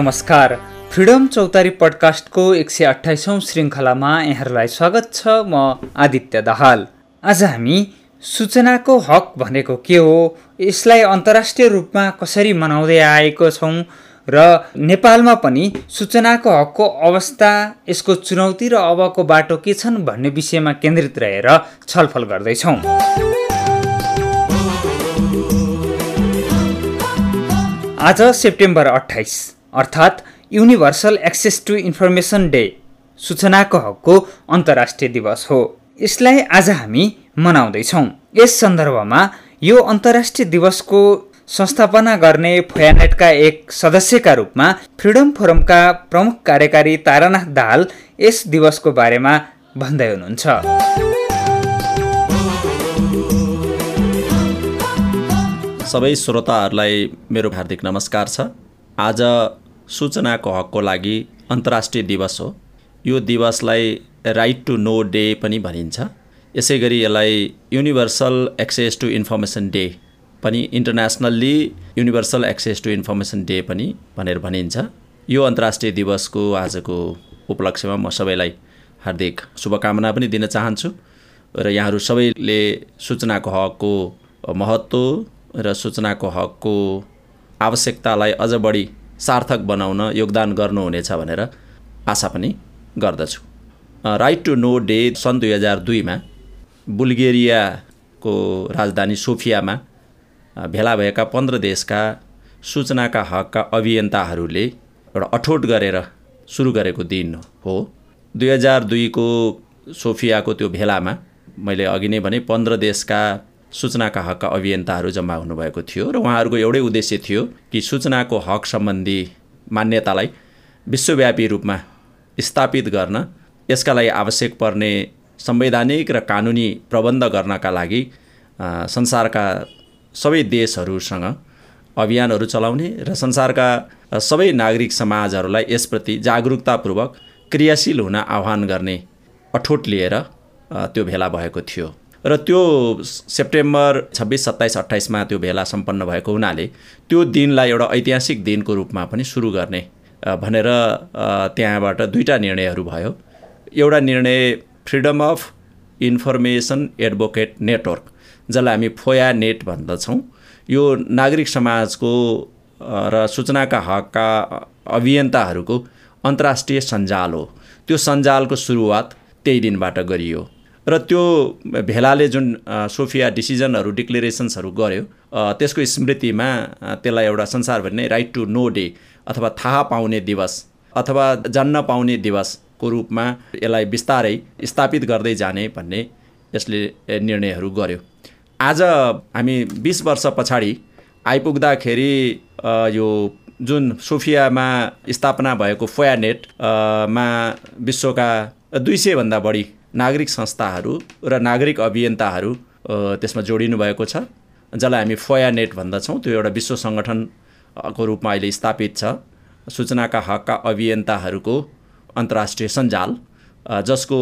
नमस्कार। फ्रिडम चौतारी पडकास्टको एक सय अठाइसौँ श्रृङ्खलामा यहाँहरूलाई स्वागत छ म आदित्य दाहाल। आज हामी सूचनाको हक भनेको के हो यसलाई अन्तर्राष्ट्रिय रूपमा कसरी मनाउँदै आएको छौँ र नेपालमा पनि सूचनाको हकको अवस्था यसको चुनौती र अबको बाटो के छन् भन्ने विषयमा केन्द्रित रहेर छलफल गर्दैछौँ। आज सेप्टेम्बर अठाइस अर्थात् universal access to information day सूचनाको हकको अन्तर्राष्ट्रिय दिवस हो। यसलाई आज हामी मनाउँदैछौँ। यस सन्दर्भमा यो अन्तर्राष्ट्रिय दिवसको संस्थापना गर्ने फोयानेटका एक सदस्यका रूपमा फ्रिडम फोरमका प्रमुख कार्यकारी तारानाथ दाहाल यस दिवसको बारेमा भन्दै हुनुहुन्छ। सबै श्रोताहरूलाई मेरो हार्दिक नमस्कार छ। आज सूचनाको हकको लागि अन्तर्राष्ट्रिय दिवस हो। यो दिवसलाई राइट टु नो डे पनि भनिन्छ। यसै गरी यसलाई universal access to information day पनि internationally universal access to information day पनि भनेर भनिन्छ। यो अन्तर्राष्ट्रिय दिवसको आजको उपलक्ष्यमा म सबैलाई हार्दिक शुभकामना पनि दिन चाहन्छु र यहाँहरू सबैले सूचनाको हकको महत्त्व र सूचनाको हकको आवश्यकतालाई अझ बढी सार्थक बनाउन योगदान गर्नुहुनेछ भनेर आशा पनि गर्दछु। राइट टु नो डे सन् दुई हजार दुईमा बुल्गेरियाको राजधानी सोफियामा भेला भएका पन्ध्र देशका सूचनाका हकका अभियन्ताहरूले एउटा अठोट गरेर सुरु गरेको दिन हो। दुई हजार दुईको सोफियाको त्यो भेलामा मैले अघि नै भने पन्ध्र देशका सूचनाका हकका अभियन्ताहरू जम्मा हुनुभएको थियो र उहाँहरूको एउटै उद्देश्य थियो कि सूचनाको हक सम्बन्धी मान्यतालाई विश्वव्यापी रूपमा स्थापित गर्न यसका लागि आवश्यक पर्ने संवैधानिक र कानुनी प्रबन्ध गर्नका लागि संसारका सबै देशहरूसँग अभियानहरू चलाउने र संसारका सबै नागरिक समाजहरूलाई यसप्रति जागरुकतापूर्वक क्रियाशील हुन आह्वान गर्ने अठोट लिएर त्यो भेला भएको थियो। र त्यो सेप्टेम्बर छब्बिस सत्ताइस अट्ठाइसमा त्यो भेला सम्पन्न भएको हुनाले त्यो दिनलाई एउटा ऐतिहासिक दिनको रूपमा पनि सुरु गर्ने भनेर त्यहाँबाट दुईवटा निर्णयहरू भयो। एउटा निर्णय freedom of information advocate network जसलाई हामी फोया नेट भन्दछौँ। यो नागरिक समाजको र सूचनाका हकका अभियन्ताहरूको अन्तर्राष्ट्रिय सञ्जाल हो। त्यो सञ्जालको सुरुवात त्यही दिनबाट गरियो। र त्यो भेलाले जुन सोफिया डिसिजनहरू डिक्लेरेसन्सहरू गर्यो त्यसको स्मृतिमा त्यसलाई एउटा संसारभरि नै राइट टु नो डे अथवा थाहा पाउने दिवस अथवा जान्न पाउने दिवसको रूपमा यसलाई बिस्तारै स्थापित गर्दै जाने भन्ने यसले निर्णयहरू गर्यो। आज हामी बिस वर्ष पछाडि आइपुग्दाखेरि यो जुन सोफियामा स्थापना भएको फोयानेटमा विश्वका दुई सयभन्दा बढी नागरिक संस्थाहरू र नागरिक अभियन्ताहरू त्यसमा जोडिनु भएको छ। जसलाई हामी फोया नेट भन्दछौँ। त्यो एउटा विश्व सङ्गठनको रूपमा अहिले स्थापित छ। सूचनाका हकका अभियन्ताहरूको अन्तर्राष्ट्रिय सञ्जाल। जसको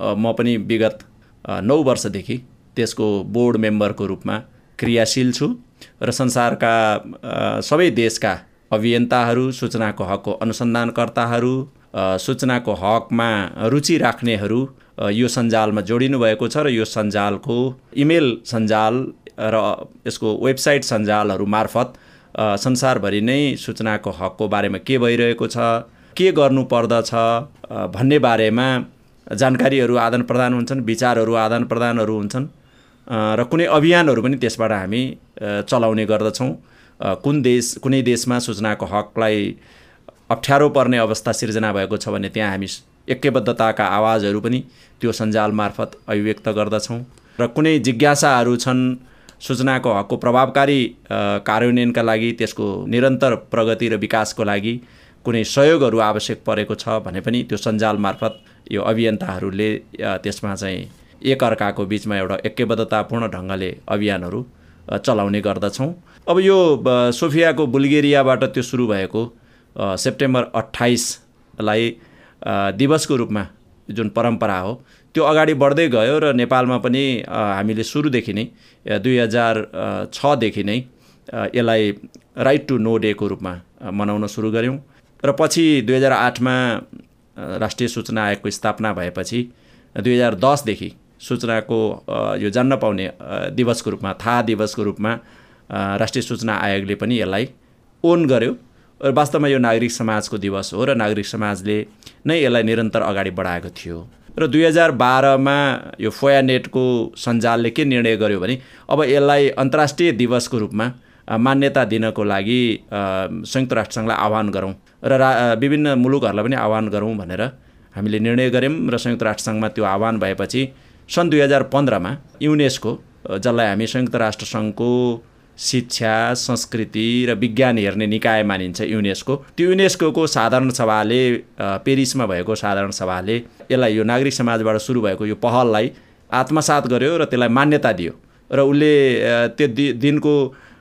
म पनि विगत नौ वर्षदेखि त्यसको बोर्ड मेम्बरको रूपमा क्रियाशील छु र संसारका सबै देशका अभियन्ताहरू सूचनाको हकको अनुसन्धानकर्ताहरू सूचनाको हकमा रुचि राख्नेहरू यो सञ्जालमा जोडिनु भएको छ र यो सञ्जालको इमेल सञ्जाल र यसको वेबसाइट सञ्जालहरू मार्फत संसारभरि नै सूचनाको हकको बारेमा के भइरहेको छ के गर्नु पर्दछ भन्ने बारेमा जानकारीहरू आदान प्रदान हुन्छन् विचारहरू आदान प्रदानहरू हुन्छन् र कुनै अभियानहरू पनि त्यसबाट हामी चलाउने गर्दछौँ। कुन देश कुनै देशमा सूचनाको हकलाई अप्ठ्यारो पर्ने अवस्था सिर्जना भएको छ भने त्यहाँ हामी एकबद्धताका आवाजहरू पनि त्यो सञ्जाल मार्फत अभिव्यक्त गर्दछौँ। र कुनै जिज्ञासाहरू छन् सूचनाको हकको प्रभावकारी कार्यान्वयनका लागि त्यसको निरन्तर प्रगति र विकासको लागि कुनै सहयोगहरू आवश्यक परेको छ भने पनि त्यो सञ्जाल मार्फत यो अभियन्ताहरूले त्यसमा चाहिँ एकअर्काको बिचमा एउटा एकबद्धतापूर्ण ढङ्गले अभियानहरू चलाउने गर्दछौँ। अब यो सोफियाको बुल्गेरियाबाट त्यो सुरु भएको सेप्टेम्बर अट्ठाइसलाई दिवसको रूपमा जुन परम्परा हो त्यो अगाडि बढ्दै गयो र नेपालमा पनि हामीले सुरुदेखि नै दुई हजार छदेखि नै यसलाई राइट टु नो डेको रूपमा मनाउन सुरु गऱ्यौँ। र पछि दुई हजार आठमा राष्ट्रिय सूचना आयोगको स्थापना भएपछि दुई हजार दसदेखि सूचनाको यो जान्न पाउने दिवसको रूपमा थाहा दिवसको रूपमा राष्ट्रिय सूचना आयोगले पनि यसलाई ओन गर्यो। वास्तवमा यो नागरिक समाजको दिवस हो र नागरिक समाजले नै यसलाई निरन्तर अगाडि बढाएको थियो। र दुई हजार बाह्रमा यो फोया नेटको सञ्जालले के निर्णय गर्यो भने अब यसलाई अन्तर्राष्ट्रिय दिवसको रूपमा मान्यता दिनको लागि संयुक्त राष्ट्रसङ्घलाई आह्वान गरौँ र रा विभिन्न मुलुकहरूलाई पनि आह्वान गरौँ भनेर हामीले निर्णय गऱ्यौँ र संयुक्त राष्ट्रसङ्घमा त्यो आह्वान भएपछि सन् दुई हजार पन्ध्रमा युनेस्को जसलाई हामी संयुक्त राष्ट्रसङ्घको शिक्षा संस्कृति र विज्ञान हेर्ने निकाय मानिन्छ युनेस्को। त्यो युनेस्को साधारण सभाले पेरिसमा भएको साधारण सभाले यसलाई यो नागरिक समाजबाट सुरु भएको यो पहललाई आत्मसात गर्यो र त्यसलाई मान्यता दियो र उसले त्यो दि दिनको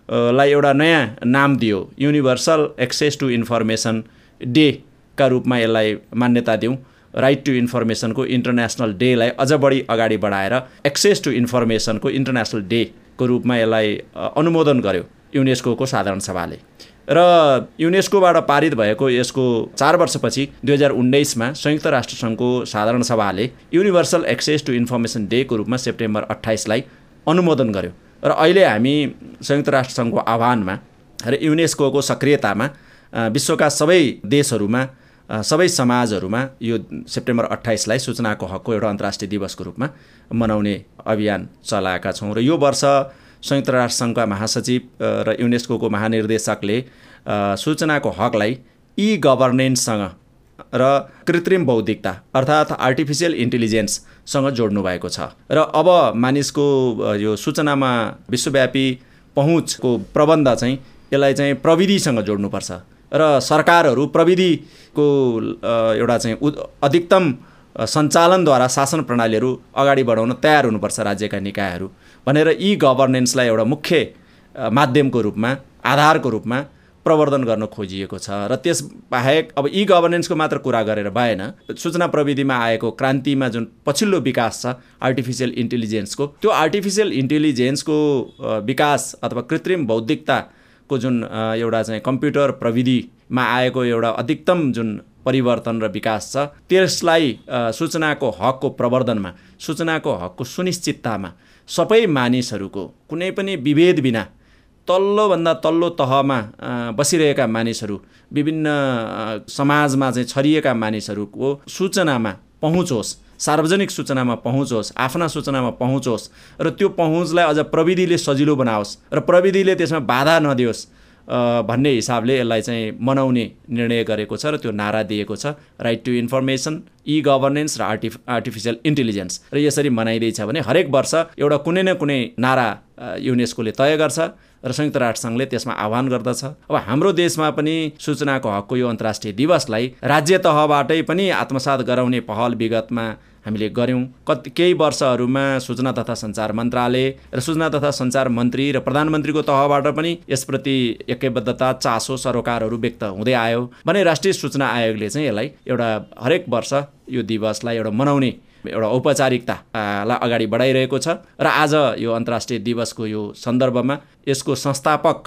लाई एउटा नयाँ नाम दियो युनिभर्सल एक्सेस टु इन्फर्मेसन डेका रूपमा यसलाई मान्यता दिउँ। राइट टु इन्फर्मेसनको इन्टरनेसनल डेलाई अझ बढी अगाडि बढाएर एक्सेस टु इन्फर्मेसनको इन्टरनेसनल डेको रूपमा यसलाई अनुमोदन गर्यो युनेस्को साधारण सभाले। र युनेस्कोबाट पारित भएको यसको चार वर्षपछि दुई हजार उन्नाइसमा संयुक्त राष्ट्रसङ्घको साधारण सभाले युनिभर्सल एक्सेस टु इन्फर्मेसन डेको रूपमा सेप्टेम्बर अट्ठाइसलाई अनुमोदन गर्यो। र अहिले हामी संयुक्त राष्ट्रसङ्घको आह्वानमा र युनेस्को सक्रियतामा विश्वका सबै देशहरूमा सबै समाजहरूमा यो सेप्टेम्बर अट्ठाइसलाई सूचनाको हकको एउटा अन्तर्राष्ट्रिय दिवसको रूपमा मनाउने अभियान चलाएका छौँ र यो वर्ष संयुक्त राष्ट्रसङ्घका महासचिव र युनेस्को महानिर्देशकले सूचनाको हकलाई ई गभर्नेन्ससँग र कृत्रिम बौद्धिकता अर्थात् आर्टिफिसियल इन्टेलिजेन्ससँग जोड्नु भएको छ। र अब मानिसको यो सूचनामा विश्वव्यापी पहुँचको प्रबन्ध चाहिँ यसलाई चाहिँ प्रविधिसँग जोड्नुपर्छ। र सरकारहरू प्रविधिको एउटा चाहिँ अधिकतम सञ्चालनद्वारा शासन प्रणालीहरू अगाडि बढाउन तयार हुनुपर्छ राज्यका निकायहरू भनेर यी गभर्नेन्सलाई एउटा मुख्य माध्यमको रूपमा आधारको रूपमा प्रवर्धन गर्न खोजिएको छ र त्यसबाहेक अब ई गभर्नेन्सको मात्र कुरा गरेर भएन। सूचना प्रविधिमा आएको क्रान्तिमा जुन पछिल्लो विकास छ आर्टिफिसियल इन्टेलिजेन्सको त्यो आर्टिफिसियल इन्टेलिजेन्सको विकास अथवा कृत्रिम बौद्धिकताको जुन एउटा चाहिँ कम्प्युटर प्रविधिमा आएको एउटा अधिकतम जुन परिवर्तन र विकास छ त्यसलाई सूचनाको हकको प्रवर्धनमा सूचनाको हकको सुनिश्चिततामा सबै मानिसहरूको कुनै पनि विभेद बिना तल्लोभन्दा तल्लो तहमा बसिरहेका मानिसहरू विभिन्न समाजमा चाहिँ छरिएका मानिसहरूको सूचनामा पहुँच होस् सार्वजनिक सूचनामा पहुँच होस् आफ्ना सूचनामा पहुँच होस् र त्यो पहुँचलाई अझ प्रविधिले सजिलो बनाओस् र प्रविधिले त्यसमा बाधा नदियोस् भन्ने हिसाबले यसलाई चाहिँ मनाउने निर्णय गरेको छ र त्यो नारा दिएको छ। Right to information e governance र आर्टिफ आर्टिफिसियल इन्टेलिजेन्स र यसरी मनाइँदैछ भने हरेक वर्ष एउटा कुनै न कुनै नारा युनेस्कोले तय गर्छ। र संयुक्त राष्ट्रसङ्घले त्यसमा आह्वान गर्दछ। अब हाम्रो देशमा पनि सूचनाको हकको यो अन्तर्राष्ट्रिय दिवसलाई राज्य तहबाटै पनि आत्मसात गराउने पहल विगतमा हामीले गऱ्यौँ। कति केही वर्षहरूमा सूचना तथा सञ्चार मन्त्रालय र सूचना तथा सञ्चार मन्त्री र प्रधानमन्त्रीको तहबाट पनि यसप्रति एकैबद्धता चासो सरोकारहरू व्यक्त हुँदै आयो। भने राष्ट्रिय सूचना आयोगले चाहिँ यसलाई एउटा हरेक वर्ष यो दिवसलाई एउटा मनाउने एउटा औपचारिकतालाई अगाडि बढाइरहेको छ। र आज यो अन्तर्राष्ट्रिय दिवसको यो सन्दर्भमा यसको संस्थापक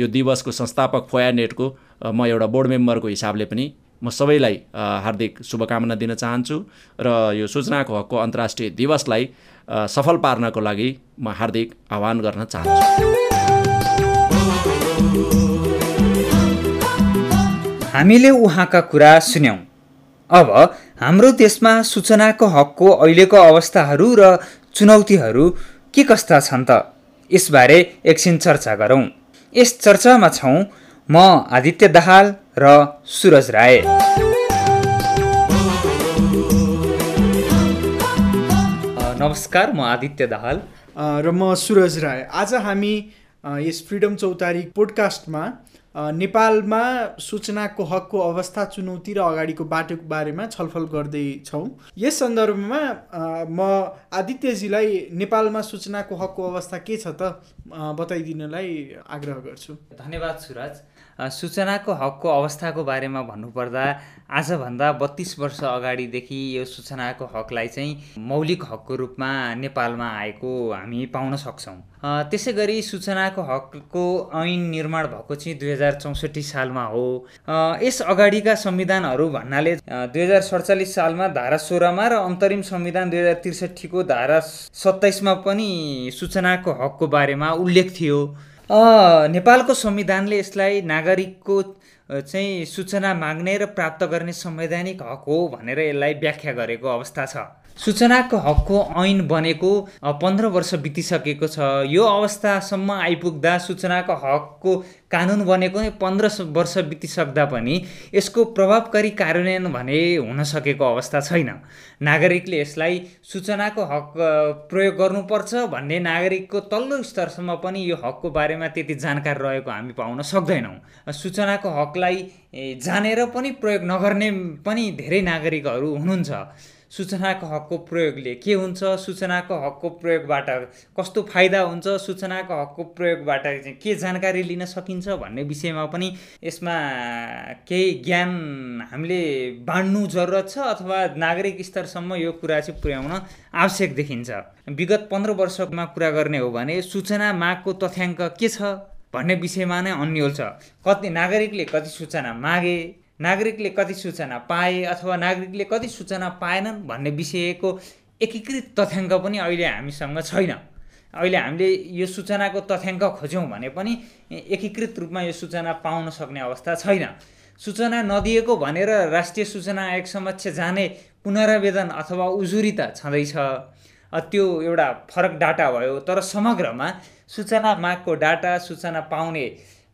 यो दिवसको संस्थापक फोया नेटको म एउटा बोर्ड मेम्बरको हिसाबले पनि म सबैलाई हार्दिक शुभकामना दिन चाहन्छु र यो सूचनाको हकको अन्तर्राष्ट्रिय दिवसलाई सफल पार्नको लागि म हार्दिक आह्वान गर्न चाहन्छु। हामीले उहाँका कुरा सुन्यौँ। अब हाम्रो देशमा सूचनाको हकको अहिलेको अवस्थाहरू र चुनौतीहरू के कस्ता छन् त? यसबारे एकछिन चर्चा गरौँ। यस चर्चामा छौँ म आदित्य दाहाल र सुरज राय। नमस्कार म आदित्य दाहाल। र म सुरज राय। आज हामी यस फ्रिडम चौतारी पोडकास्टमा नेपालमा सूचनाको हकको अवस्था चुनौती र अगाडिको बाटोको बारेमा छलफल गर्दैछौँ यस सन्दर्भमा म आदित्यजीलाई नेपालमा सूचनाको हकको अवस्था के छ त बताइदिनलाई आग्रह गर्छु। धन्यवाद सुरज। सूचनाको हकको अवस्थाको बारेमा भन्नुपर्दा आजभन्दा बत्तिस वर्ष अगाडिदेखि यो सूचनाको हकलाई चाहिँ मौलिक हकको रूपमा नेपालमा आएको हामी पाउन सक्छौँ। त्यसै गरी सूचनाको हकको ऐन निर्माण भएको चाहिँ दुई हजार चौसठी सालमा हो। यस अगाडिका संविधानहरू भन्नाले दुई हजार सडचालिस सालमा धारा सोह्रमा र अन्तरिम संविधान दुई हजार त्रिसठीको धारा सत्ताइसमा पनि सूचनाको हकको बारेमा उल्लेख थियो। नेपालको संविधानले यसलाई नागरिकको चाहिँ सूचना माग्ने र प्राप्त गर्ने संवैधानिक हक हो भनेर यसलाई व्याख्या गरेको अवस्था छ। सूचनाको हकको ऐन बनेको पन्ध्र वर्ष बितिसकेको छ। यो अवस्थासम्म आइपुग्दा सूचनाको हकको कानुन बनेको पन्ध्र वर्ष बितिसक्दा पनि यसको प्रभावकारी कार्यान्वयन भने हुन सकेको अवस्था छैन। नागरिकले यसलाई सूचनाको हक प्रयोग गर्नुपर्छ भन्ने नागरिकको तल्लो स्तरसम्म पनि यो हकको बारेमा त्यति जानकार रहेको हामी पाउन सक्दैनौँ। सूचनाको हकलाई जानेर पनि प्रयोग नगर्ने पनि धेरै नागरिकहरू हुनुहुन्छ। सूचनाको हकको प्रयोगले के हुन्छ? सूचनाको हकको प्रयोगबाट कस्तो फाइदा हुन्छ? सूचनाको हकको प्रयोगबाट के जानकारी लिन सकिन्छ भन्ने विषयमा पनि यसमा केही ज्ञान हामीले बाँड्नु जरुरत छ अथवा नागरिक स्तरसम्म यो कुरा चाहिँ पुर्याउन आवश्यक देखिन्छ। विगत पन्ध्र वर्षमा कुरा गर्ने हो भने सूचना मागको तथ्याङ्क के छ भन्ने विषयमा नै अन्यल छ। कति नागरिकले कति सूचना मागे नागरिकले कति सूचना पाए अथवा नागरिकले कति सूचना पाएनन् भन्ने विषयको एकीकृत तथ्याङ्क पनि अहिले हामीसँग छैन। अहिले हामीले यो सूचनाको तथ्याङ्क खोज्यौँ भने पनि एकीकृत रूपमा यो सूचना पाउन सक्ने अवस्था छैन। सूचना नदिएको भनेर राष्ट्रिय सूचना आयोग समक्ष जाने पुनरावेदन अथवा उजुरी त छँदैछ। त्यो एउटा फरक डाटा भयो तर समग्रमा सूचना मागको डाटा सूचना पाउने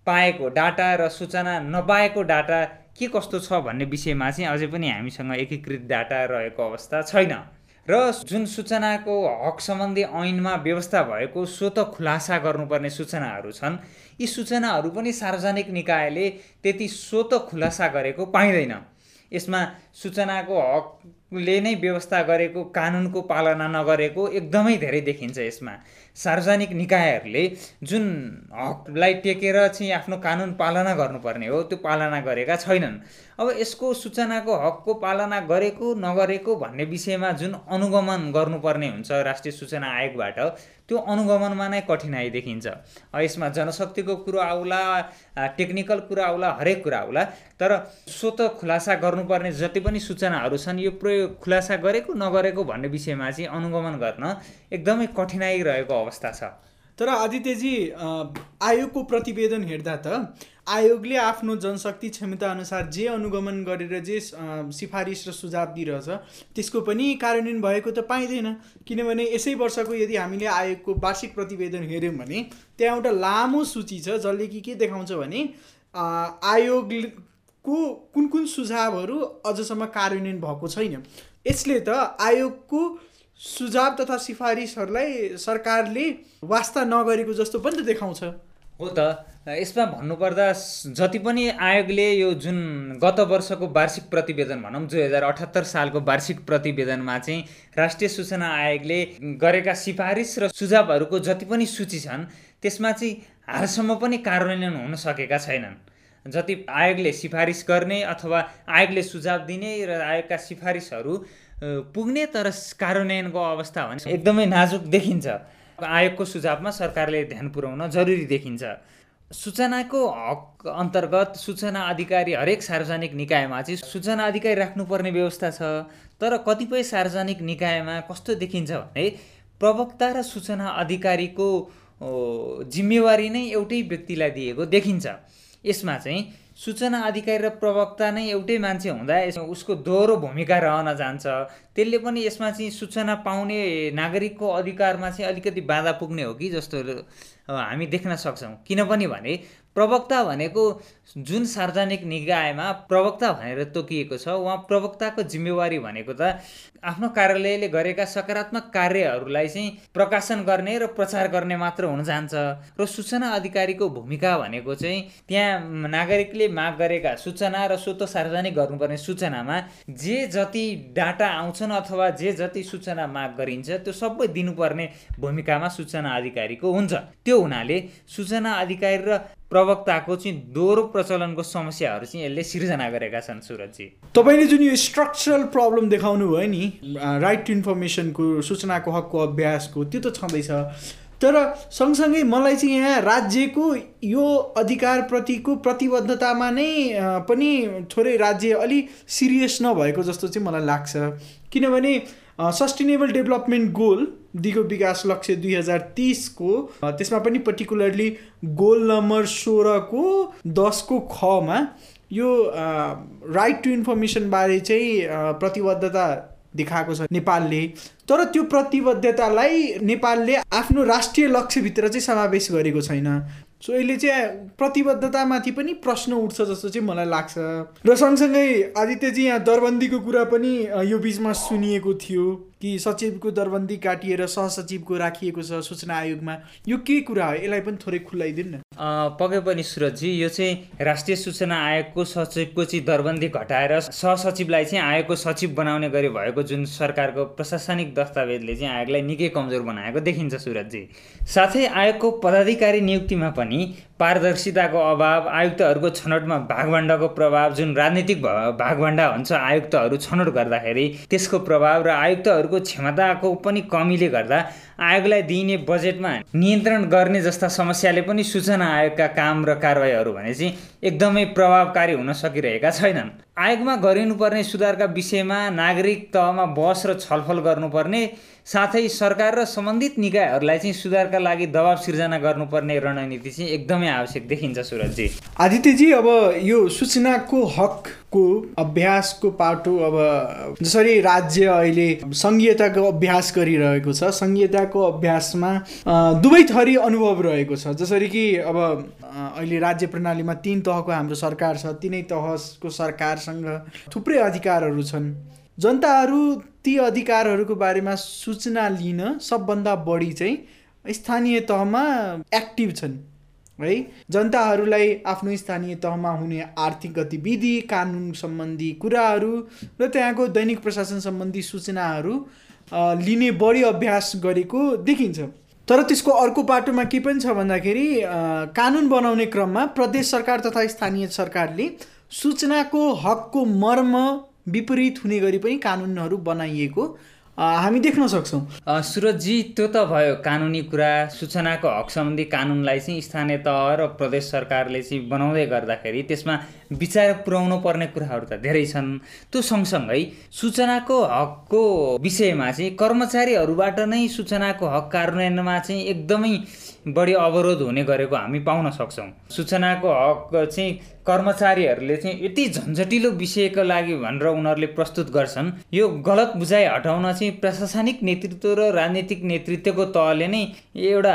पाएको डाटा र सूचना नपाएको डाटा के कस्तो छ भन्ने विषयमा चाहिँ अझै पनि हामीसँग एकीकृत डाटा रहेको अवस्था छैन। र जुन सूचनाको हक सम्बन्धी ऐनमा व्यवस्था भएको स्वत खुलासा गर्नुपर्ने सूचनाहरू छन् यी सूचनाहरू पनि सार्वजनिक निकायले त्यति स्वत खुलासा गरेको पाइँदैन। यसमा सूचनाको हकले नै व्यवस्था गरेको कानुनको पालना नगरेको एकदमै धेरै देखिन्छ यसमा। सार्वजनिक निकायहरूले जुन हकलाई टेकेर चाहिँ आफ्नो कानुन पालना गर्नुपर्ने हो त्यो पालना गरेका छैनन्। अब यसको सूचनाको हकको पालना गरेको नगरेको भन्ने विषयमा जुन अनुगमन गर्नुपर्ने हुन्छ राष्ट्रिय सूचना आयोगबाट त्यो अनुगमनमा नै कठिनाइ देखिन्छ। यसमा जनशक्तिको कुरो आउला टेक्निकल कुरा आउला हरेक कुरा आउला तर स्वत खुलासा गर्नुपर्ने जति पनि सूचनाहरू छन् यो प्रयोग खुलासा गरेको नगरेको भन्ने विषयमा चाहिँ अनुगमन गर्न एकदमै कठिनाइ रहेको अवस्था छ। तर आदित्यजी आयोगको प्रतिवेदन हेर्दा त आयोगले आफ्नो जनशक्ति क्षमता अनुसार जे अनुगमन गरेर जे सिफारिस र सुझाव दिइरहेछ त्यसको पनि कार्यान्वयन भएको त पाइँदैन। किनभने यसै वर्षको यदि हामीले आयोगको वार्षिक प्रतिवेदन हेऱ्यौँ भने त्यहाँ एउटा लामो सूची छ जसले कि के देखाउँछ भने आयोगको कुन कुन सुझावहरू अझसम्म कार्यान्वयन भएको छैन। यसले त आयोगको सुझाव तथा सिफारिसहरूलाई सरकारले वास्ता नगरेको जस्तो पनि त देखाउँछ। हो त। यसमा भन्नुपर्दा जति पनि आयोगले यो जुन गत वर्षको वार्षिक प्रतिवेदन भनौँ दुई हजार अठहत्तर सालको वार्षिक प्रतिवेदनमा चाहिँ राष्ट्रिय सूचना आयोगले गरेका सिफारिस र सुझावहरूको जति पनि सूची छन् त्यसमा चाहिँ हालसम्म पनि कार्यान्वयन हुन सकेका छैनन्। जति आयोगले सिफारिस गर्ने अथवा आयोगले सुझाव दिने र आयोगका सिफारिसहरू पुग्ने तर कार्यान्वयनको अवस्था भने एकदमै नाजुक देखिन्छ। आयोगको सुझावमा सरकारले ध्यान पुर्याउन जरुरी देखिन्छ। सूचनाको हक अन्तर्गत सूचना अधिकारी हरेक सार्वजनिक निकायमा चाहिँ सूचना अधिकारी राख्नुपर्ने व्यवस्था छ तर कतिपय सार्वजनिक निकायमा कस्तो देखिन्छ भने प्रवक्ता र सूचना अधिकारीको जिम्मेवारी नै एउटै व्यक्तिलाई दिएको देखिन्छ। यसमा चाहिँ सूचना अधिकारी र प्रवक्ता नै एउटै मान्छे हुँदा उसको दोहोरो भूमिका रहन जान्छ। त्यसले पनि यसमा चाहिँ सूचना पाउने नागरिकको अधिकारमा चाहिँ अलिकति बाधा पुग्ने हो कि जस्तो हामी देख्न सक्छौँ। किनभने भने प्रवक्ता भनेको जुन सार्वजनिक निकायमा प्रवक्ता भनेर तोकिएको छ उहाँ प्रवक्ताको जिम्मेवारी भनेको त आफ्नो कार्यालयले गरेका सकारात्मक कार्यहरूलाई चाहिँ प्रकाशन गर्ने र प्रचार गर्ने मात्र हुन जान्छ। र सूचना अधिकारीको भूमिका भनेको चाहिँ त्यहाँ नागरिकले माग गरेका सूचना र स्वत सार्वजनिक गर्नुपर्ने सूचनामा जे जति डाटा आउँछन् अथवा जे जति सूचना माग गरिन्छ त्यो सबै दिनुपर्ने भूमिकामा सूचना अधिकारीको हुन्छ। त्यो हुनाले सूचना अधिकारी र प्रवक्ताको चाहिँ दोहोरो प्रचलनको समस्याहरू चाहिँ यसले सिर्जना गरेका छन् सुरजी तपाईँले जुन यो स्ट्रक्चरल प्रब्लम देखाउनु भयो नि राइट टु इन्फर्मेसनको सूचनाको हकको अभ्यासको त्यो त छँदैछ। तर सँगसँगै मलाई चाहिँ यहाँ राज्यको यो अधिकारप्रतिको प्रतिबद्धतामा नै पनि थोरै राज्य अलि सिरियस नभएको जस्तो चाहिँ मलाई लाग्छ। किनभने सस्टेनेबल डेभलपमेन्ट गोल दिगो विकास लक्ष्य दुई हजार तिसको त्यसमा पनि पर्टिकुलरली गोल नम्बर सोह्रको दसको खमा यो राइट टु इन्फर्मेसनबारे चाहिँ प्रतिबद्धता देखाएको छ नेपालले। तर त्यो प्रतिबद्धतालाई नेपालले आफ्नो राष्ट्रिय लक्ष्यभित्र चाहिँ समावेश गरेको छैन। सो यसले चाहिँ प्रतिबद्धतामाथि पनि प्रश्न उठ्छ जस्तो चाहिँ मलाई लाग्छ। र सँगसँगै आदित्यजी यहाँ दरबन्दीको कुरा पनि यो बिचमा सुनिएको थियो। कि सचिवको दरबन्दी काटिएर सहसचिवको राखिएको छ सूचना आयोगमा यो के कुरा हो? यसलाई पनि थोरै खुलाइदिनु न। पक्कै पनि सुरजी यो चाहिँ राष्ट्रिय सूचना आयोगको सचिवको चाहिँ दरबन्दी घटाएर सहसचिवलाई चाहिँ आयोगको सचिव बनाउने गरी भएको जुन सरकारको प्रशासनिक दस्तावेजले चाहिँ आयोगलाई निकै कमजोर बनाएको देखिन्छ सुरजी साथै आयोगको पदाधिकारी नियुक्तिमा पनि पारदर्शिताको अभाव आयुक्तहरूको छनौटमा भागभण्डाको प्रभाव जुन राजनीतिक भागभण्डा हुन्छ आयुक्तहरू छनौट गर्दाखेरि त्यसको प्रभाव र आयुक्तहरूको क्षमताको पनि कमीले गर्दा आयोगलाई दिइने बजेटमा नियन्त्रण गर्ने जस्ता समस्याले पनि सूचना आयोगका काम र कारवाहीहरू भने चाहिँ एकदमै प्रभावकारी हुन सकिरहेका छैनन्। आयोगमा गरिनुपर्ने सुधारका विषयमा नागरिक तहमा बस र छलफल गर्नुपर्ने साथै सरकार र सम्बन्धित निकायहरूलाई चाहिँ सुधारका लागि दबाब सिर्जना गर्नुपर्ने रणनीति चाहिँ एकदमै आवश्यक देखिन्छ सुरजी आदित्यजी अब यो सूचनाको हकको अभ्यासको पाटो अब जसरी राज्य अहिले सङ्घीयताको अभ्यास गरिरहेको छ सङ्घीयताको अभ्यासमा दुवै थरी अनुभव रहेको छ। जसरी कि अब अहिले राज्य प्रणालीमा तिन तहको हाम्रो सरकार छ। तिनै तहको सरकारसँग थुप्रै अधिकारहरू छन्। जनताहरू ती अधिकारहरूको बारेमा सूचना लिन सबभन्दा बढी चाहिँ स्थानीय तहमा एक्टिभ छन्। है जनताहरूलाई आफ्नो स्थानीय तहमा हुने आर्थिक गतिविधि कानुन सम्बन्धी कुराहरू र त्यहाँको दैनिक प्रशासन सम्बन्धी सूचनाहरू लिने बढी अभ्यास गरेको देखिन्छ। तर त्यसको अर्को पाटोमा के पनि छ भन्दाखेरि कानुन बनाउने क्रममा प्रदेश सरकार तथा स्थानीय सरकारले सूचनाको हकको मर्म विपरीत हुने गरी पनि कानुनहरू बनाइएको हामी देख्न सक्छौँ। सुरजी त्यो त भयो कानुनी कुरा। सूचनाको हक सम्बन्धी कानुनलाई चाहिँ स्थानीय तह र प्रदेश सरकारले चाहिँ बनाउँदै गर्दाखेरि त्यसमा विचार पुर्याउनु पर्ने कुराहरू त धेरै छन्। त्यो सँगसँगै सूचनाको हकको विषयमा चाहिँ कर्मचारीहरूबाट नै सूचनाको हक कार्यान्वयनमा चाहिँ एकदमै बढी अवरोध हुने गरेको हामी पाउन सक्छौँ। सूचनाको हक चाहिँ कर्मचारीहरूले चाहिँ यति झन्झटिलो विषयको लागि भनेर उनीहरूले प्रस्तुत गर्छन्। यो गलत बुझाइ हटाउन चाहिँ प्रशासनिक नेतृत्व र राजनीतिक नेतृत्वको तहले नै एउटा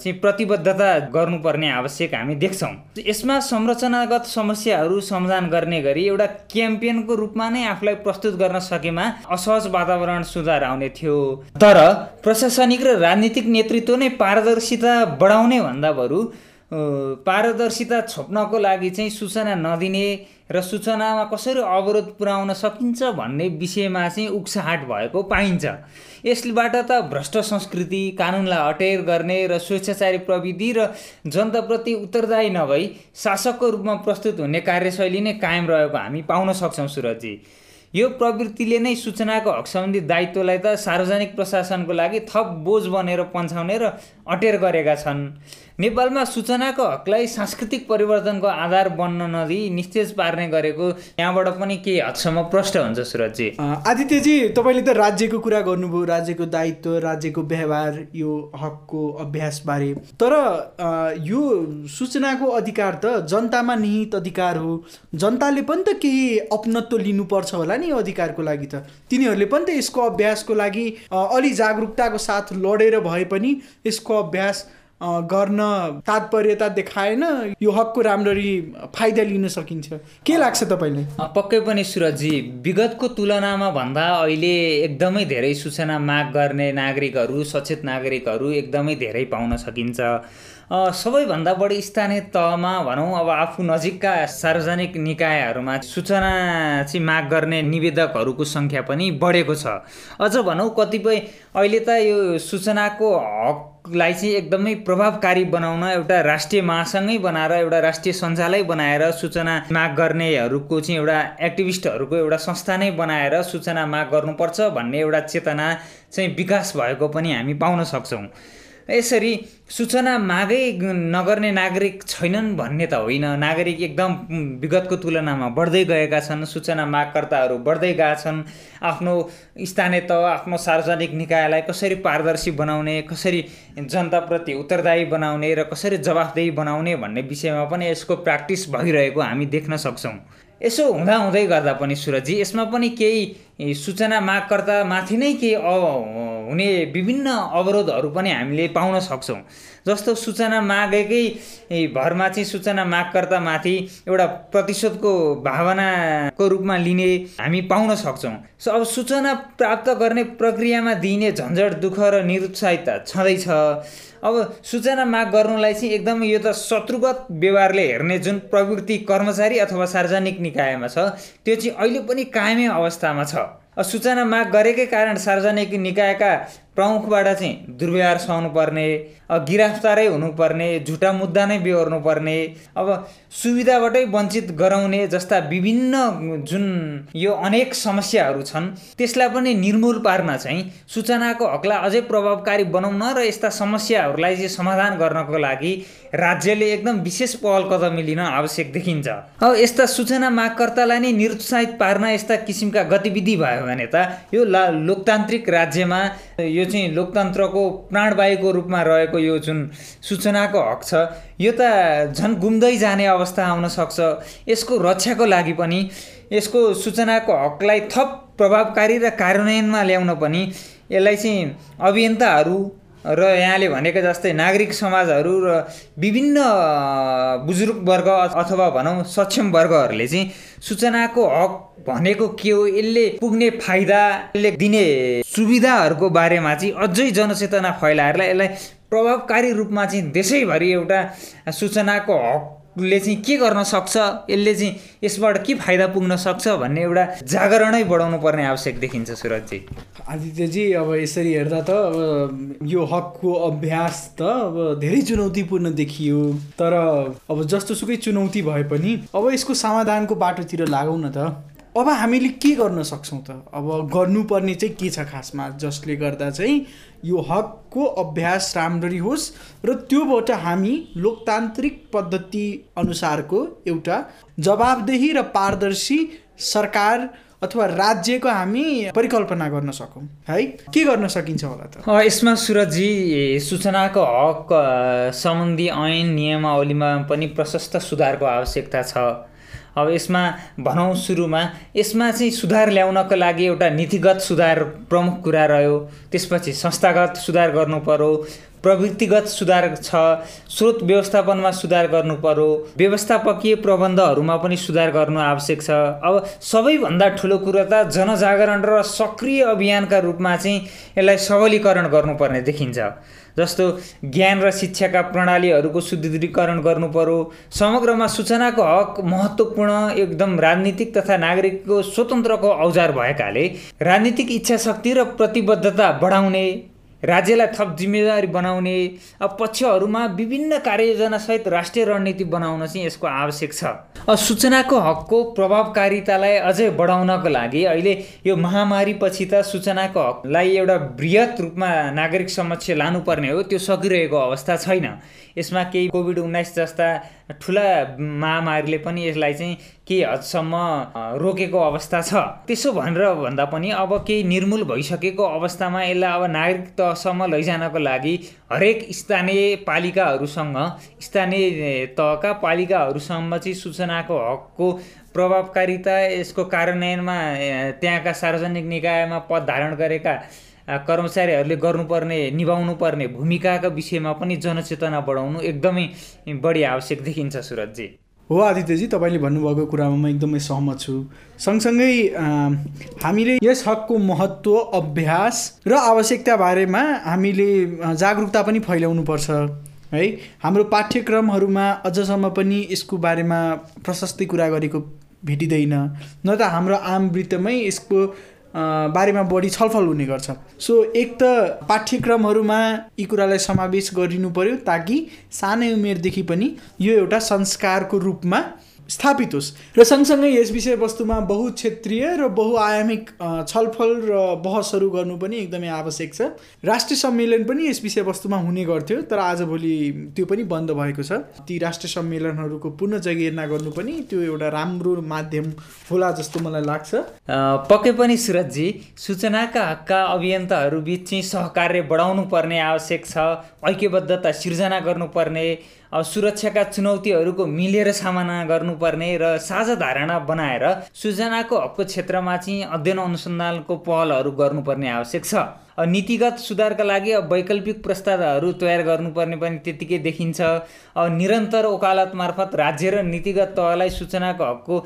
चाहिँ प्रतिबद्धता गर्नुपर्ने आवश्यक हामी देख्छौँ। यसमा संरचनागत समस्याहरू समाधान गर्ने गरी एउटा क्याम्पेनको रूपमा नै आफूलाई प्रस्तुत गर्न सकेमा असहज वातावरण सुधार आउने थियो। तर प्रशासनिक र राजनीतिक नेतृत्व नै पारदर्शिता बढाउने भन्दा बरु पारदर्शिता छोप्नको लागि चाहिँ सूचना नदिने र सूचनामा कसरी अवरोध पुर्याउन सकिन्छ भन्ने विषयमा चाहिँ उक्साहाट भएको पाइन्छ। यसबाट त भ्रष्ट संस्कृति कानुनलाई अटेर गर्ने र स्वेच्छाचारी प्रविधि र जनताप्रति उत्तरदायी नभई शासकको रूपमा प्रस्तुत हुने कार्यशैली नै कायम रहेको हामी पाउन सक्छौँ सुरजी यो प्रवृत्तिले नै सूचनाको हक सम्बन्धी दायित्वलाई त सार्वजनिक प्रशासनको लागि थप बोझ बनेर पन्छाउने र अटेर गरेका छन्। नेपालमा सूचनाको हकलाई सांस्कृतिक परिवर्तनको आधार बन्न नदिई निस्तेज पार्ने गरेको यहाँबाट पनि केही हदसम्म प्रष्ट हुन्छ सुरजी आदित्यजी तपाईँले त राज्यको कुरा गर्नुभयो राज्यको दायित्व राज्यको व्यवहार यो हकको अभ्यासबारे। तर यो सूचनाको अधिकार त जनतामा निहित अधिकार हो। जनताले पनि त केही अपनत्व लिनुपर्छ होला नि अधिकारको लागि त। तिनीहरूले पनि त यसको अभ्यासको लागि अलि जागरुकताको साथ लडेर भए पनि यसको अभ्यास गर्न तात्पर्यता देखाएन यो हकको राम्ररी फाइदा लिन सकिन्छ। के लाग्छ तपाईँलाई? पक्कै पनि सुरजी विगतको तुलनामा भन्दा अहिले एकदमै धेरै सूचना माग गर्ने नागरिकहरू सचेत नागरिकहरू एकदमै धेरै पाउन सकिन्छ। सबैभन्दा बढी स्थानीय तहमा भनौँ अब आफू नजिकका सार्वजनिक निकायहरूमा सूचना चाहिँ माग गर्ने निवेदकहरूको सङ्ख्या पनि बढेको छ। अझ भनौँ कतिपय अहिले त यो सूचनाको हक हकलाई चाहिँ एकदमै प्रभावकारी बनाउन एउटा राष्ट्रिय महासङ्घै बनाएर एउटा राष्ट्रिय सञ्जालै बनाएर सूचना माग गर्नेहरूको चाहिँ एउटा एक्टिभिस्टहरूको एउटा संस्था नै बनाएर सूचना माग गर्नुपर्छ भन्ने एउटा चेतना चाहिँ विकास भएको पनि हामी पाउन सक्छौँ। यसरी सूचना मागै नगर्ने नागरिक छैनन् भन्ने त होइन। नागरिक एकदम विगतको तुलनामा बढ्दै गएका छन्। सूचना मागकर्ताहरू बढ्दै गएका छन्। आफ्नो स्थानीय तह आफ्नो सार्वजनिक निकायलाई कसरी पारदर्शी बनाउने कसरी जनताप्रति उत्तरदायी बनाउने र कसरी जवाफदेही बनाउने भन्ने विषयमा पनि यसको प्र्याक्टिस भइरहेको हामी देख्न सक्छौँ। यसो हुँदा हुँदै गर्दा पनि सुरजी यसमा पनि केही सूचना मागकर्ता माथि नै केही हुने विभिन्न अवरोधहरू पनि हामीले पाउन सक्छौँ। जस्तो सूचना मागेकै भरमा चाहिँ सूचना मागकर्तामाथि एउटा प्रतिशोधको भावनाको रूपमा लिने हामी पाउन सक्छौँ। सो अब सूचना प्राप्त गर्ने प्रक्रियामा दिइने झन्झट दुःख र निरुत्साहितता छँदैछ। अब सूचना माग गर्नुलाई चाहिँ एकदमै यो त शत्रुगत व्यवहारले हेर्ने जुन प्रवृत्ति कर्मचारी अथवा सार्वजनिक निकायमा छ त्यो चाहिँ अहिले पनि कायमै अवस्थामा छ। सूचना माग गरेकै कारण सार्वजनिक निकायका प्रमुखबाट चाहिँ दुर्व्यवहार सहनु पर्ने गिरफ्तारै हुनुपर्ने झुटा मुद्दा नै बेहोर्नु पर्ने अब सुविधाबाटै वञ्चित गराउने जस्ता विभिन्न जुन यो अनेक समस्याहरू छन् त्यसलाई पनि निर्मूल पार्न चाहिँ सूचनाको हकलाई अझै प्रभावकारी बनाउन र यस्ता समस्याहरूलाई चाहिँ समाधान गर्नको लागि राज्यले एकदम विशेष पहल कदमी लिन आवश्यक देखिन्छ। अब यस्ता सूचना मागकर्तालाई नै निरुत्साहित पार्न यस्ता किसिमका गतिविधि भयो भने त यो लोकतान्त्रिक राज्यमा यो चाहिँ लोकतन्त्रको प्राणवायुको रूपमा रहेको यो जुन सूचनाको हक छ यो त झन् गुम्दै जाने अवस्था आउन सक्छ। यसको रक्षाको लागि पनि यसको सूचनाको हकलाई थप प्रभावकारी र कार्यान्वयनमा ल्याउन पनि यसलाई चाहिँ अभियन्ताहरू र यहाँले भनेको जस्तै नागरिक समाजहरू र विभिन्न बुजुर्ग वर्ग अथवा भनौँ सक्षम वर्गहरूले चाहिँ सूचनाको हक भनेको के हो यसले पुग्ने फाइदा यसले दिने सुविधाहरूको बारेमा चाहिँ अझै जनचेतना फैलाएर यसलाई प्रभावकारी रूपमा चाहिँ देशैभरि एउटा सूचनाको हक ले चाहिँ के गर्न सक्छ? यसले चाहिँ यसबाट के फाइदा पुग्न सक्छ भन्ने एउटा जागरणै बढाउनु पर्ने आवश्यक देखिन्छ सुरजी आदित्यजी अब यसरी हेर्दा त अब यो हकको अभ्यास त अब धेरै चुनौतीपूर्ण देखियो। तर अब जस्तो सुकै चुनौती भए पनि अब यसको समाधानको बाटोतिर लागौँ न त। अब हामीले के गर्न सक्छौँ त? अब गर्नुपर्ने चाहिँ के छ खासमा? जसले गर्दा चाहिँ यो हकको अभ्यास राम्ररी होस् र त्योबाट हामी लोकतान्त्रिक पद्धति अनुसारको एउटा जवाबदेही र पारदर्शी सरकार अथवा राज्यको हामी परिकल्पना गर्न सकौँ है? के गर्न सकिन्छ होला त? यसमा सुरजी सूचनाको हक सम्बन्धी ऐन नियमावलीमा पनि प्रशस्त सुधारको आवश्यकता छ। अब यसमा भनौँ सुरुमा यसमा चाहिँ सुधार ल्याउनको लागि एउटा नीतिगत सुधार प्रमुख कुरा रह्यो। त्यसपछि संस्थागत सुधार गर्नु पर्यो। प्रवृत्तिगत सुधार छ स्रोत व्यवस्थापनमा सुधार गर्नु पर्यो व्यवस्थापकीय प्रबन्धहरूमा पनि सुधार गर्नु आवश्यक छ। अब सबैभन्दा ठुलो कुरो त जनजागरण र सक्रिय अभियानका रूपमा चाहिँ यसलाई सबलीकरण गर्नुपर्ने देखिन्छ। जस्तो ज्ञान र शिक्षाका प्रणालीहरूको सुदृढीकरण गर्नु पर्यो समग्रमा सूचनाको हक महत्त्वपूर्ण एकदम राजनीतिक तथा नागरिकको स्वतन्त्रको औजार भएकाले राजनीतिक इच्छा शक्ति र प्रतिबद्धता बढाउने राज्यलाई थप जिम्मेदारी बनाउने पक्षहरूमा विभिन्न कार्ययोजनासहित राष्ट्रिय रणनीति बनाउन चाहिँ यसको आवश्यक छ। सूचनाको हकको प्रभावकारितालाई अझै बढाउनको लागि अहिले यो महामारीपछि त सूचनाको हकलाई एउटा बृहत रूपमा नागरिक समक्ष लानुपर्ने हो त्यो सकिरहेको अवस्था छैन। यसमा केही कोभिड उन्नाइस जस्ता ठुला महामारीले पनि यसलाई चाहिँ केही हदसम्म रोकेको अवस्था छ। त्यसो भनेर भन्दा पनि अब केही निर्मूल भइसकेको अवस्थामा यसलाई अब नागरिक तहसम्म लैजानको लागि हरेक स्थानीय पालिकाहरूसँग स्थानीय तहका पालिकाहरूसम्म चाहिँ सूचनाको हकको प्रभावकारिता यसको कार्यान्वयनमा त्यहाँका सार्वजनिक निकायमा पद धारण गरेका कर्मचारीहरूले गर्नुपर्ने निभाउनु पर्ने भूमिकाका विषयमा पनि जनचेतना बढाउनु एकदमै बढी आवश्यक देखिन्छ सुरजजी हो आदित्यजी तपाईँले भन्नुभएको कुरामा म एकदमै सहमत छु। सँगसँगै हामीले यस हकको महत्त्व अभ्यास र आवश्यकता बारेमा हामीले जागरुकता पनि फैलाउनुपर्छ है? हाम्रो पाठ्यक्रमहरूमा अझसम्म पनि यसको बारेमा प्रशस्तै कुरा गरेको भेटिँदैन न त हाम्रो आम वृत्तमै यसको बारेमा बढी छलफल हुने गर्छ। सो एक त पाठ्यक्रमहरूमा यी कुरालाई समावेश गरिनु पर्यो ताकि सानै उमेरदेखि पनि यो एउटा संस्कारको रूपमा स्थापित होस् र सँगसँगै यस विषयवस्तुमा बहुक्षेत्रीय र बहुआयामिक छलफल र बहसहरू गर्नु पनि एकदमै आवश्यक छ। राष्ट्रिय सम्मेलन पनि यस विषयवस्तुमा हुने गर्थ्यो तर आजभोलि त्यो पनि बन्द भएको छ। ती राष्ट्रिय सम्मेलनहरूको पुनः जगेर्ना गर्नु पनि त्यो एउटा राम्रो माध्यम होला जस्तो मलाई लाग्छ। पक्कै पनि सुरजजी सूचनाका हकका अभियन्ताहरू बिच चाहिँ सहकार्य बढाउनु पर्ने आवश्यक छ ऐक्यबद्धता सिर्जना गर्नुपर्ने सुरक्षाका चुनौतीहरूको मिलेर सामना गर्नुपर्ने र साझा धारणा बनाएर सूचनाको हकको क्षेत्रमा चाहिँ अध्ययन अनुसन्धानको पहलहरू गर्नुपर्ने आवश्यक छ। नीतिगत सुधारका लागि अब वैकल्पिक प्रस्तावहरू तयार गर्नुपर्ने पनि त्यत्तिकै देखिन्छ। निरन्तर वकालत मार्फत राज्य र नीतिगत तहलाई सूचनाको हकको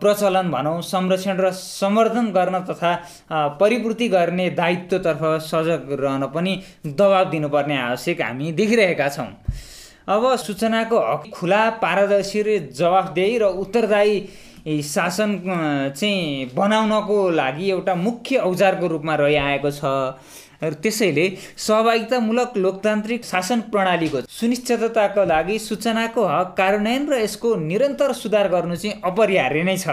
प्रचलन भनौँ संरक्षण र सम्वर्धन गर्न तथा परिपूर्ति गर्ने दायित्वतर्फ सजग रहन पनि दबाब दिनुपर्ने आवश्यक हामी देखिरहेका छौँ। अब सूचनाको हक खुला पारदर्शी र जवाफदेही र उत्तरदायी शासन चाहिँ बनाउनको लागि एउटा मुख्य औजारको रूपमा रहिआएको छ। र त्यसैले सहभागितामूलक लोकतान्त्रिक शासन प्रणालीको सुनिश्चितताको लागि सूचनाको हक कार्यान्वयन र यसको निरन्तर सुधार गर्नु चाहिँ अपरिहार्य नै छ।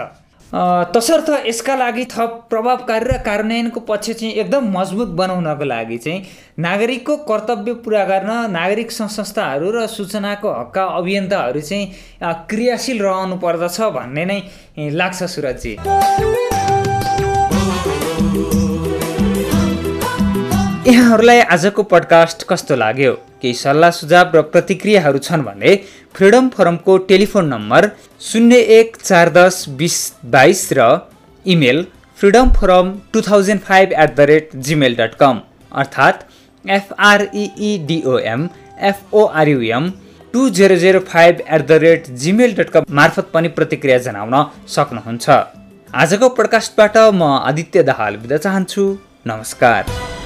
तसर्थ यसका लागि थप प्रभावकारी र कार्यान्वयनको पक्ष चाहिँ एकदम मजबुत बनाउनको लागि चाहिँ नागरिकको कर्तव्य पुरा गर्न नागरिक संस्थाहरू र सूचनाको हकका अभियन्ताहरू चाहिँ क्रियाशील रहनु पर्दछ भन्ने नै लाग्छ सुरजी यहाँहरूलाई आजको पडकास्ट कस्तो लाग्यो? केही सल्लाह सुझाव र प्रतिक्रियाहरू छन् भने फ्रिडम फोरमको टेलिफोन नम्बर शून्य एक चार दस बिस बाइस र email freedom forum two thousand five at the rate Gmail dot com अर्थात् एफआरइइडिओएम एफओआरयुएम two zero zero five at the rate Gmail dot com मार्फत पनि प्रतिक्रिया जनाउन सक्नुहुन्छ। आजको प्रकाशबाट म आदित्य दाहाल बिदा चाहन्छु। नमस्कार।